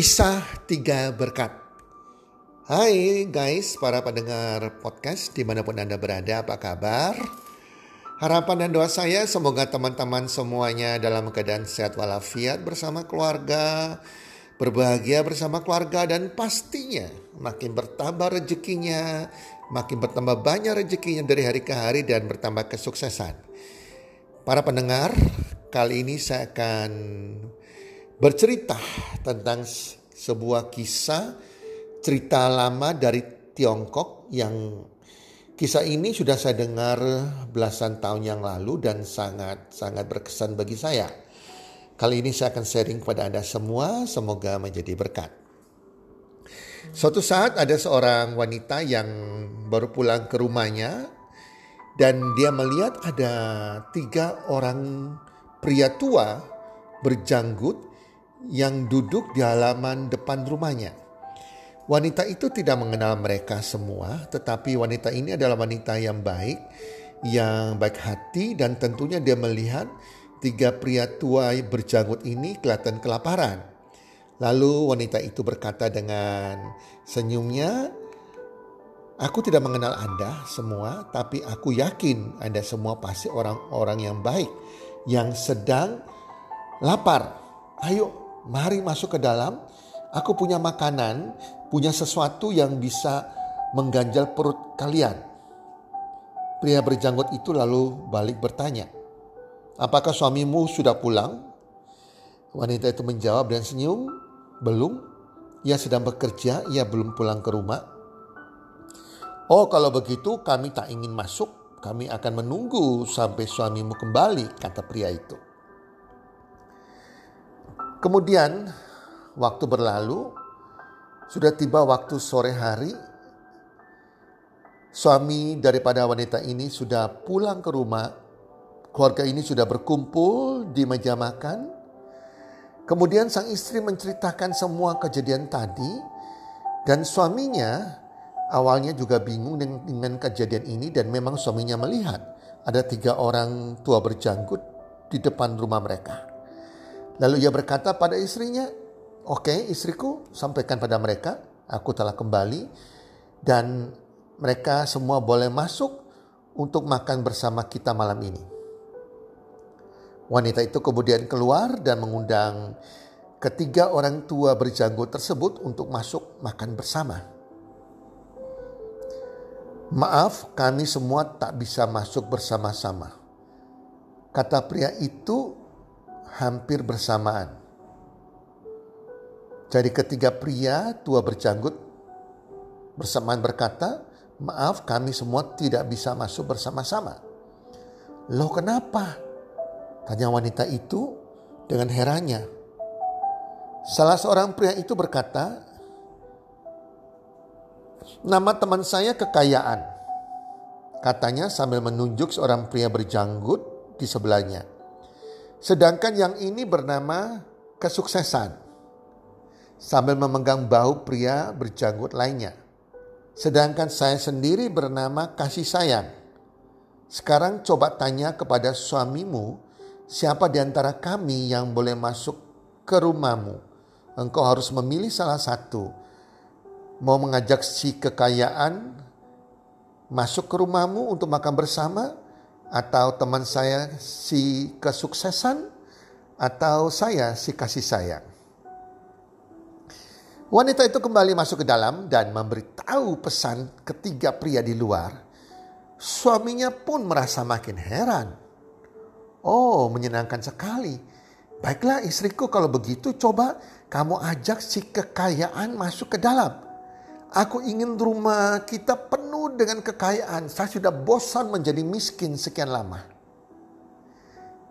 Kisah Tiga Berkat Hai guys, para pendengar podcast di mana pun Anda berada, apa kabar? Harapan dan doa saya semoga teman-teman semuanya dalam keadaan sehat walafiat bersama keluarga, berbahagia bersama keluarga dan pastinya makin bertambah rezekinya, makin bertambah banyak rezekinya dari hari ke hari dan bertambah kesuksesan. Para pendengar, kali ini saya akan bercerita tentang sebuah kisah cerita lama dari Tiongkok yang kisah ini sudah saya dengar belasan tahun yang lalu dan sangat sangat berkesan bagi saya. Kali ini saya akan sharing kepada Anda semua, semoga menjadi berkat. Suatu saat ada seorang wanita yang baru pulang ke rumahnya dan dia melihat ada tiga orang pria tua berjanggut yang duduk di halaman depan rumahnya. Wanita itu tidak mengenal mereka semua, tetapi wanita ini adalah wanita yang baik, yang baik hati, dan tentunya dia melihat tiga pria tua berjanggut ini kelihatan kelaparan. Lalu wanita itu berkata dengan senyumnya, Aku tidak mengenal Anda semua, tapi aku yakin Anda semua pasti orang-orang yang baik yang sedang lapar. Ayo mari masuk ke dalam. Aku punya makanan, punya sesuatu yang bisa mengganjal perut kalian. Pria berjanggut itu lalu balik bertanya, apakah suamimu sudah pulang? Wanita itu menjawab dengan senyum, belum. Ia sedang bekerja, ia belum pulang ke rumah. Oh kalau begitu kami tak ingin masuk, kami akan menunggu sampai suamimu kembali, kata pria itu. Kemudian waktu berlalu, sudah tiba waktu sore hari. Suami daripada wanita ini sudah pulang ke rumah. Keluarga ini sudah berkumpul di meja makan. Kemudian sang istri menceritakan semua kejadian tadi dan suaminya awalnya juga bingung dengan, kejadian ini dan memang suaminya melihat ada tiga orang tua berjanggut di depan rumah mereka. Lalu ia berkata pada istrinya, Oke okay, istriku sampaikan pada mereka, aku telah kembali dan mereka semua boleh masuk untuk makan bersama kita malam ini. Wanita itu kemudian keluar dan mengundang ketiga orang tua berjanggut tersebut untuk masuk makan bersama. Maaf, kami semua tak bisa masuk bersama-sama. Kata pria itu hampir bersamaan. Jadi ketiga pria tua berjanggut bersamaan berkata, maaf kami semua tidak bisa masuk bersama-sama. Loh kenapa? Tanya wanita itu dengan herannya. Salah seorang pria itu berkata, nama teman saya kekayaan. Katanya sambil menunjuk seorang pria berjanggut di sebelahnya. Sedangkan yang ini bernama kesuksesan. Sambil memegang bahu pria berjanggut lainnya. Sedangkan saya sendiri bernama kasih sayang. Sekarang coba tanya kepada suamimu, siapa di antara kami yang boleh masuk ke rumahmu? Engkau harus memilih salah satu. Mau mengajak si kekayaan masuk ke rumahmu untuk makan bersama Atau teman saya si kesuksesan? Atau saya si kasih sayang? Wanita itu kembali masuk ke dalam dan memberitahu pesan ketiga pria di luar. Suaminya pun merasa makin heran. Oh, menyenangkan sekali. Baiklah istriku kalau begitu coba kamu ajak si kekayaan masuk ke dalam. Aku ingin rumah kita penuh dengan kekayaan. Saya sudah bosan menjadi miskin sekian lama.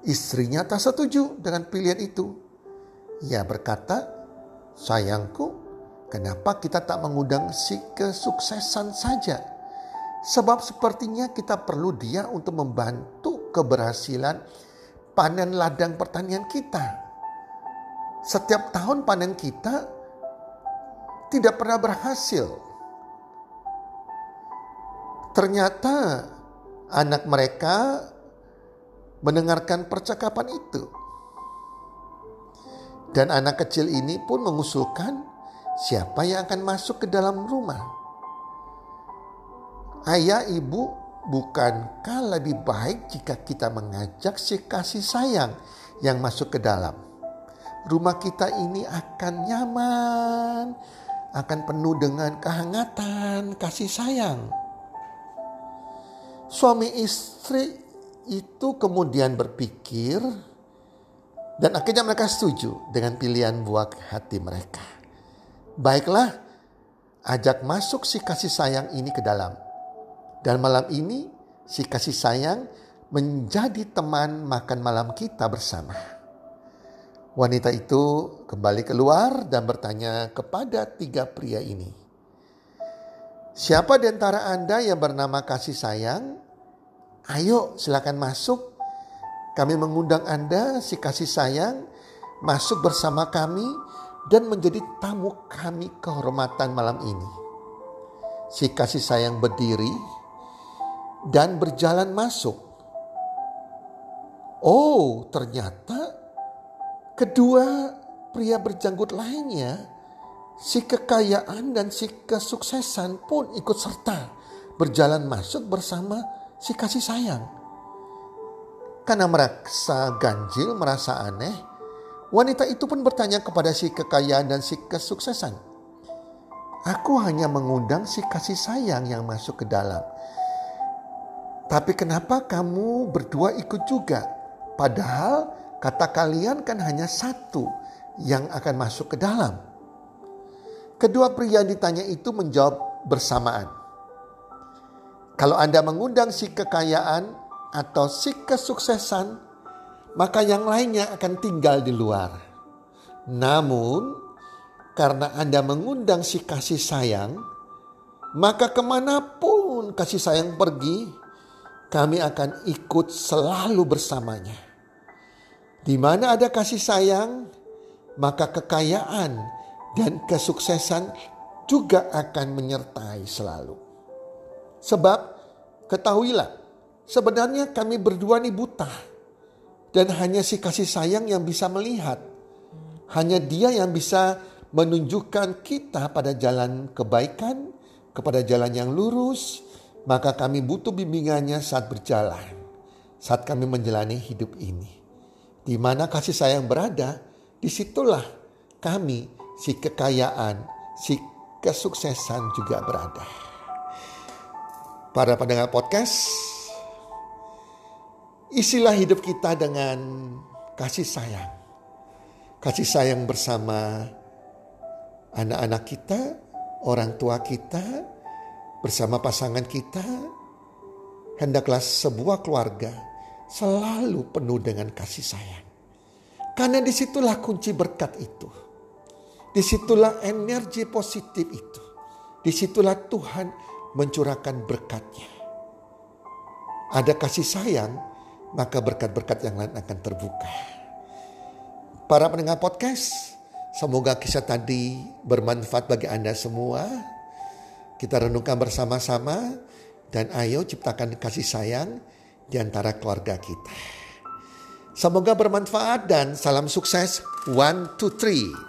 Istrinya tak setuju dengan pilihan itu. Ia berkata, sayangku, kenapa kita tak mengundang si kesuksesan saja? Sebab sepertinya kita perlu dia untuk membantu keberhasilan panen ladang pertanian kita. Setiap tahun panen kita tidak pernah berhasil. Ternyata anak mereka mendengarkan percakapan itu. Dan anak kecil ini pun mengusulkan siapa yang akan masuk ke dalam rumah. Ayah ibu bukankah lebih baik jika kita mengajak si kasih sayang yang masuk ke dalam? Rumah kita ini akan nyaman, akan penuh dengan kehangatan, kasih sayang. Suami istri itu kemudian berpikir dan akhirnya mereka setuju dengan pilihan buah hati mereka. Baiklah, ajak masuk si kasih sayang ini ke dalam. Dan malam ini si kasih sayang menjadi teman makan malam kita bersama. Wanita itu kembali keluar dan bertanya kepada tiga pria ini. Siapa di antara Anda yang bernama kasih sayang? Ayo silakan masuk. Kami mengundang Anda si kasih sayang masuk bersama kami dan menjadi tamu kami kehormatan malam ini. Si kasih sayang berdiri dan berjalan masuk. Oh, ternyata Kedua pria berjanggut lainnya, si kekayaan dan si kesuksesan pun ikut serta berjalan masuk bersama si kasih sayang. Karena merasa ganjil, merasa aneh, wanita itu pun bertanya kepada si kekayaan dan si kesuksesan. Aku hanya mengundang si kasih sayang yang masuk ke dalam. Tapi kenapa kamu berdua ikut juga? Padahal Kata kalian kan hanya satu yang akan masuk ke dalam. Kedua pria ditanya itu menjawab bersamaan. Kalau Anda mengundang si kekayaan atau si kesuksesan, maka yang lainnya akan tinggal di luar. Namun, karena Anda mengundang si kasih sayang, maka ke mana pun kasih sayang pergi, kami akan ikut selalu bersamanya. Di mana ada kasih sayang, maka kekayaan dan kesuksesan juga akan menyertai selalu. Sebab ketahuilah, sebenarnya kami berdua ini buta. Dan hanya si kasih sayang yang bisa melihat. Hanya dia yang bisa menunjukkan kita pada jalan kebaikan, kepada jalan yang lurus. Maka kami butuh bimbingannya saat berjalan. Saat kami menjalani hidup ini. Di mana kasih sayang berada, di situlah kami, si kekayaan, si kesuksesan juga berada. Para pendengar podcast, isilah hidup kita dengan kasih sayang. Kasih sayang bersama anak-anak kita, orang tua kita, bersama pasangan kita. Hendaklah sebuah keluarga selalu penuh dengan kasih sayang. Karena di situlah kunci berkat itu. Di situlah energi positif itu. Di situlah Tuhan mencurahkan berkatnya. Ada kasih sayang, maka berkat-berkat yang lain akan terbuka. Para pendengar podcast, semoga kisah tadi bermanfaat bagi Anda semua. Kita renungkan bersama-sama dan ayo ciptakan kasih sayang di antara keluarga kita. Semoga bermanfaat dan salam sukses. One, two, three.